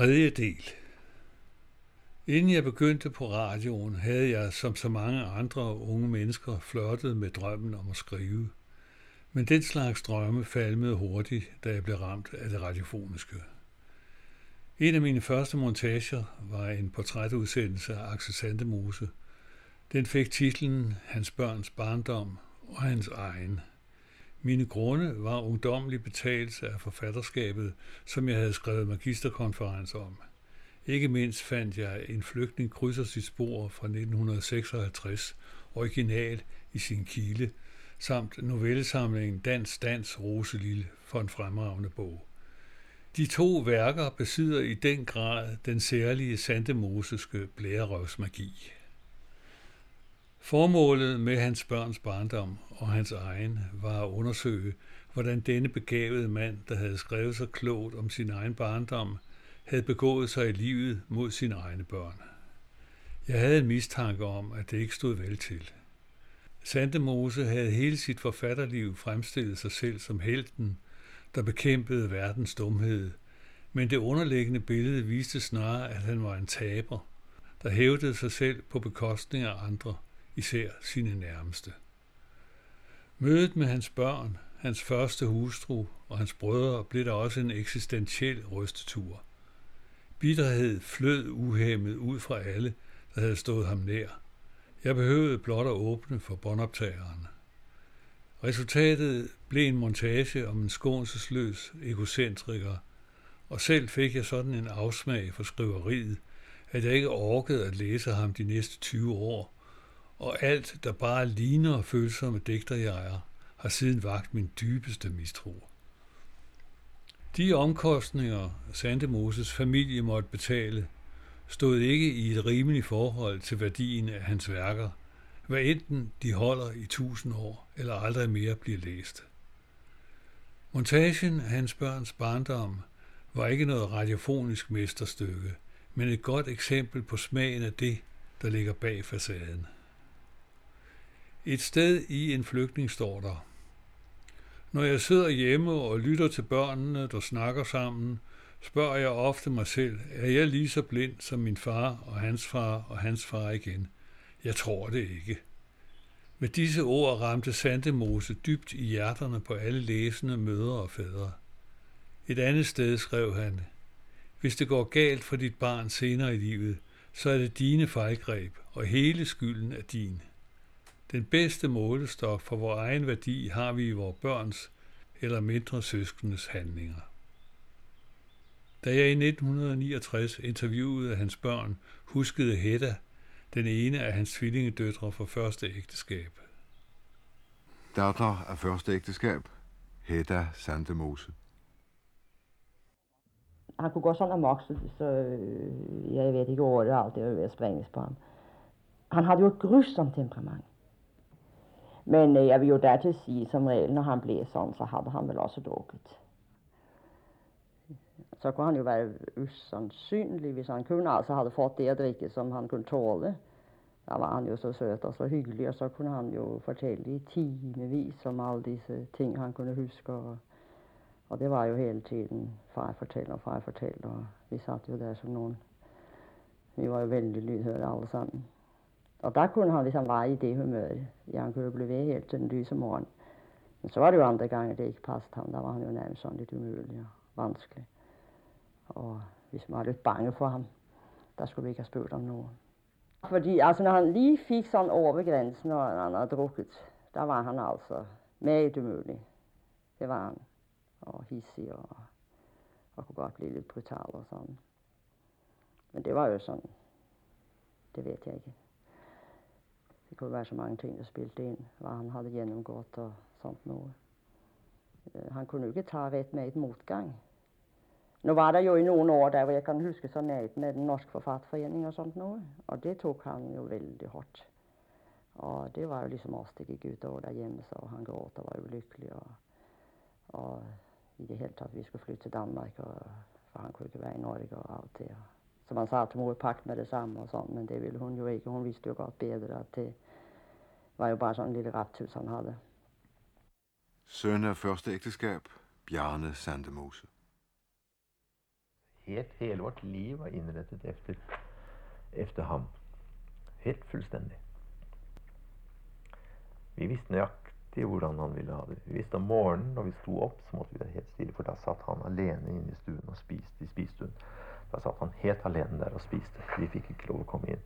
Tredje del. Inden jeg begyndte på radioen, havde jeg som så mange andre unge mennesker flørtet med drømmen om at skrive. Men den slags drømme falmede hurtigt, da jeg blev ramt af det radiofoniske. En af mine første montager var en portrætudsendelse af Axel Sandemose. Den fik titlen Hans børns barndom og hans egen – mine grunde var ungdommelig betalelse af forfatterskabet, som jeg havde skrevet magisterkonference om. Ikke mindst fandt jeg en flygtning krydser sit spor fra 1956, original i sin kile, samt novellesamlingen Dans, Dans, Roselille for en fremragende bog. De to værker besidder i den grad den særlige sandemosiske blærerøvsmagi. Formålet med hans børns barndom og hans egen var at undersøge, hvordan denne begavede mand, der havde skrevet så klogt om sin egen barndom, havde begået sig i livet mod sine egne børn. Jeg havde en mistanke om, at det ikke stod vel til. Sandemose havde hele sit forfatterliv fremstillet sig selv som helten, der bekæmpede verdens dumhed, men det underliggende billede viste snarere, at han var en taber, der hævdede sig selv på bekostning af andre – især sine nærmeste. Mødet med hans børn, hans første hustru og hans brødre blev der også en eksistentiel rystetur. Bitterhed flød uhæmmet ud fra alle, der havde stået ham nær. Jeg behøvede blot at åbne for båndoptageren. Resultatet blev en montage om en skånselsløs egocentriker, og selv fik jeg sådan en afsmag for skriveriet, at jeg ikke orkede at læse ham de næste 20 år, og alt, der bare ligner følsomme digterjeger, har siden vagt min dybeste mistro. De omkostninger, Sande Moses familie måtte betale, stod ikke i et rimeligt forhold til værdien af hans værker, hvad enten de holder i tusind år eller aldrig mere bliver læst. Montagen af hans børns barndom var ikke noget radiofonisk mesterstykke, men et godt eksempel på smagen af det, der ligger bag facaden. Et sted i en flygtning står der. Når jeg sidder hjemme og lytter til børnene, der snakker sammen, spørger jeg ofte mig selv, er jeg lige så blind som min far og hans far og hans far igen? Jeg tror det ikke. Med disse ord ramte Sandemose dybt i hjerterne på alle læsende mødre og fædre. Et andet sted skrev han, hvis det går galt for dit barn senere i livet, så er det dine fejlgreb, og hele skylden er din. Den bedste målestok for vores egen værdi har vi i vores børns eller mindre søskendes handlinger. Da jeg i 1969 interviewede hans børn, huskede Hedda, den ene af hans tvillingedøtre fra første ægteskab. Datter af første ægteskab, Hedda Sandemose. Han kunne gå sådan amok, så øh, jeg ved ikke hvor det alltid var ved at sprænges på ham. Han havde jo et grusomt temperament. Men øh, jeg vil jo dertil sige, som regel, når han blev sådan, så havde han vel også drukket. Så kunne han jo være usandsynlig, hvis han kunne altså havde fået det at drikke, som han kunne tåle. Der var han jo så sød og så hyggelig, og så kunne han jo fortælle i timevis om alle disse ting, han kunne huske. Og, og det var jo hele tiden far fortæller, far fortæller, og vi satt jo der som nogen. Vi var jo vældig lydhøre alle sammen. Og der kunne han, hvis han var i det humør, ja, han kunne blive ved helt til den lyse morgen. Men så var det jo andre gange, det ikke passede ham. Der var han jo nærmest sådan lidt umulig og vanskelig. Og hvis man var lidt bange for ham, der skulle vi ikke have spurgt om noget. Fordi altså, når han lige fik sådan over grænsen, og han havde drukket, der var han altså meget umulig. Det var han. Og hissig og, og kunne godt blive lidt brutal og sådan. Men det var jo sådan. Det ved jeg ikke. Det kunne være så mange ting, der spilte ind, hvad han havde gennemgået og sånt noget. Eh, han kunne jo ikke tage ved med et modgang. Nu var der jo i nogle år der, hvor jeg kan huske så nært med den norske forfatterforening og sådan noget. Og det tog han jo vældig hårdt. Og det var jo ligesom os, det gik ud over derhjemme, så han gråt og var ulykkelig. Og, og i det hele taget, vi skulle flytte til Danmark, og, for han kunne ikke være i Norge og alt det. Så man sa til mor pakt med det samme og sådan, men det ville hun jo ikke. Hun vidste jo godt bedre, at det var jo bare sådan en lille raptus, han havde. Søn af første ægteskab, Bjarne Sandemose. helt, hele vårt liv var innrettet efter, efter ham. Helt fullstendig. Vi visste nøyaktig hvordan han ville ha det. Vi visste om morgenen når vi sto opp, så måtte vi være helt stille, for da satt han alene inne i stuen og spiste i spisestuen. Da satt han helt alene der og spiste. Vi fikk ikke lov å komme inn.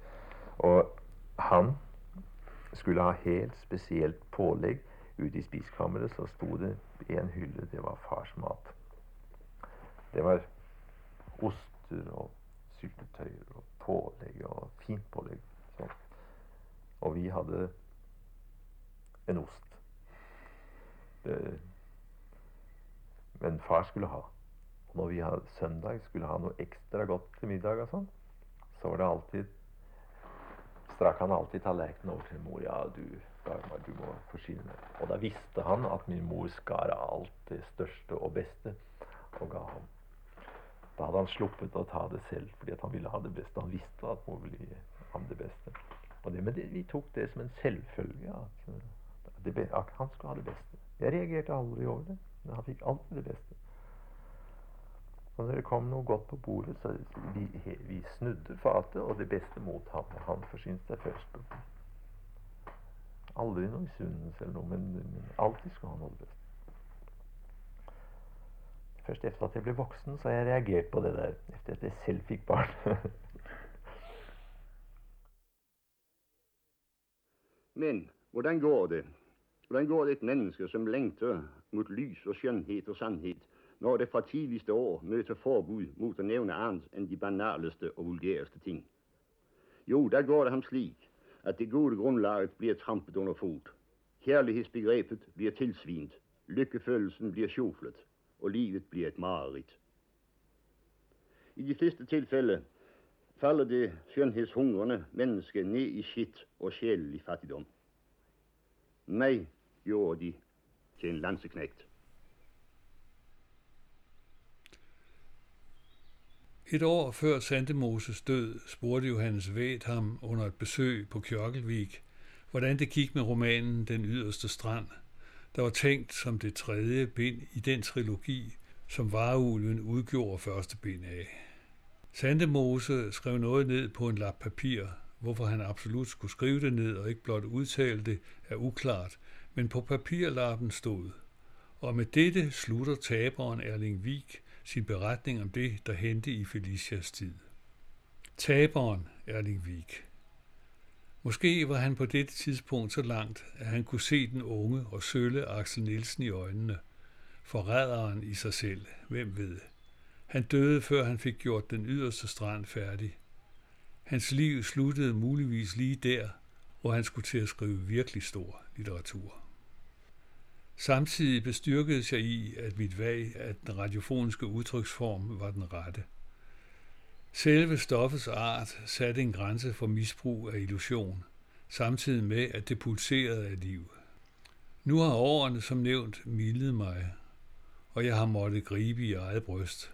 Og han skulle ha helt spesielt pålegg. Ute i spisekammeret så sto det i en hylle Det var fars mat. Det var oster og syltetøyer og pålegg og fint pålegg. Så. Og vi hadde en ost. Det, men far skulle ha. Når vi har søndag skulle ha noe ekstra godt til middag og sånn, så var det alltid strakk han alltid tallerkenen over til mor. Ja, du, Dagmar, du må forsyne meg. Og da visste han at min mor skar alt det største og beste og ga ham. Da hadde han sluppet å ta det selv, fordi han ville ha det beste. Han visste at mor ville gi ham det beste. Og det, men det, vi tok det som en selvfølge. At, det, at han skulle ha det beste. Jeg reagerte aldri over det, men han fikk alltid det beste. Så når det kom noe godt på bordet, så vi, vi snudde fatet, og det beste mot ham. Og han forsynte seg først. Aldri noe misunnelse eller noe, men, men alltid skulle han ha det beste. Først etter at jeg ble voksen, så har jeg reagert på det der. Etter at jeg selv fikk barn. men hvordan går det? Hvordan går det et menneske som lengter mot lys og skjønnhet og sannhet, når det fra tidligste år møter forbud mod at nævne andet end de banaleste og vulgæreste ting. Jo, der går det ham slik at det gode grundlaget blir trampet under fot. Kærlighedsbegrebet blir tilsvint, lykkefølelsen blir sjoflet, og livet blir et mareridt. I de fleste tilfælde faller det skønhedshungrende menneske ned i skitt og i fattigdom. Mig gjorde de til en landseknekt. Et år før Santemoses død spurgte Johannes Væt ham under et besøg på Kjørkelvik, hvordan det gik med romanen Den yderste strand, der var tænkt som det tredje bind i den trilogi, som Vareulven udgjorde første bind af. Santemose skrev noget ned på en lap papir, hvorfor han absolut skulle skrive det ned og ikke blot udtale det, er uklart, men på papirlappen stod. Og med dette slutter taberen Erling Vik sin beretning om det, der hente i Felicias tid. Taberen Erling Vik. Måske var han på dette tidspunkt så langt, at han kunne se den unge og sølle Axel Nielsen i øjnene. Forræderen i sig selv, hvem ved. Han døde, før han fik gjort den yderste strand færdig. Hans liv sluttede muligvis lige der, hvor han skulle til at skrive virkelig stor litteratur. Samtidig bestyrkedes jeg i, at mit valg af den radiofoniske udtryksform var den rette. Selve stoffets art satte en grænse for misbrug af illusion, samtidig med, at det pulserede af liv. Nu har årene som nævnt mildet mig, og jeg har måttet gribe i eget bryst.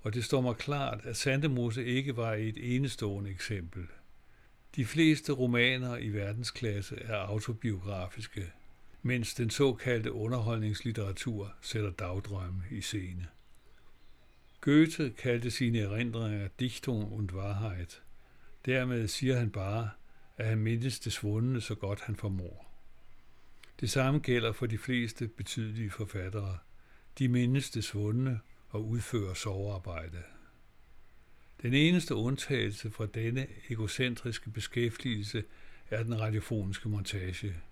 Og det står mig klart, at Sandemose ikke var et enestående eksempel. De fleste romaner i verdensklasse er autobiografiske – mens den såkaldte underholdningslitteratur sætter dagdrømme i scene. Goethe kaldte sine erindringer Dichtung und Wahrheit. Dermed siger han bare, at han mindes det svundne så godt han formår. Det samme gælder for de fleste betydelige forfattere. De mindes det svundne og udfører sovearbejde. Den eneste undtagelse fra denne egocentriske beskæftigelse er den radiofoniske montage –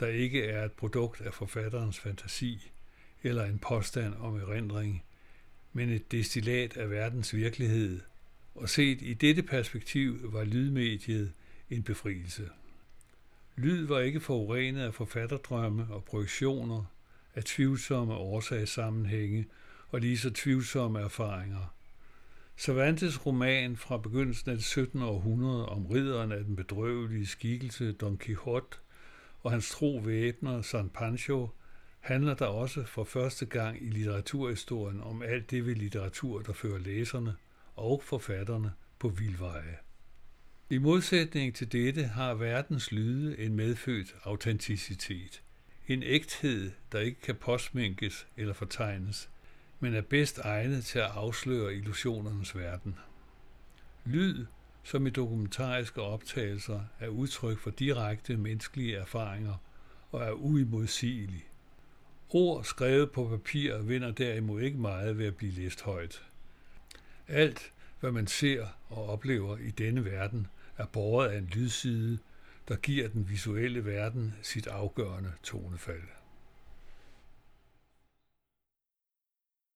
der ikke er et produkt af forfatterens fantasi eller en påstand om erindring, men et destillat af verdens virkelighed, og set i dette perspektiv var lydmediet en befrielse. Lyd var ikke forurenet af forfatterdrømme og projektioner, af tvivlsomme årsagssammenhænge og lige så tvivlsomme erfaringer. Cervantes roman fra begyndelsen af det 17. århundrede om ridderen af den bedrøvelige skikkelse Don Quixote og hans tro væbner San Pancho handler der også for første gang i litteraturhistorien om alt det ved litteratur, der fører læserne og forfatterne på vildveje. I modsætning til dette har verdens lyde en medfødt autenticitet. En ægthed, der ikke kan påsminkes eller fortegnes. men er bedst egnet til at afsløre illusionernes verden. Lyd, som i dokumentariske optagelser, er udtryk for direkte menneskelige erfaringer og er uimodsigelig. Ord skrevet på papir vinder derimod ikke meget ved at blive læst højt. Alt, hvad man ser og oplever i denne verden, er båret af en lydside, der giver den visuelle verden sit afgørende tonefald.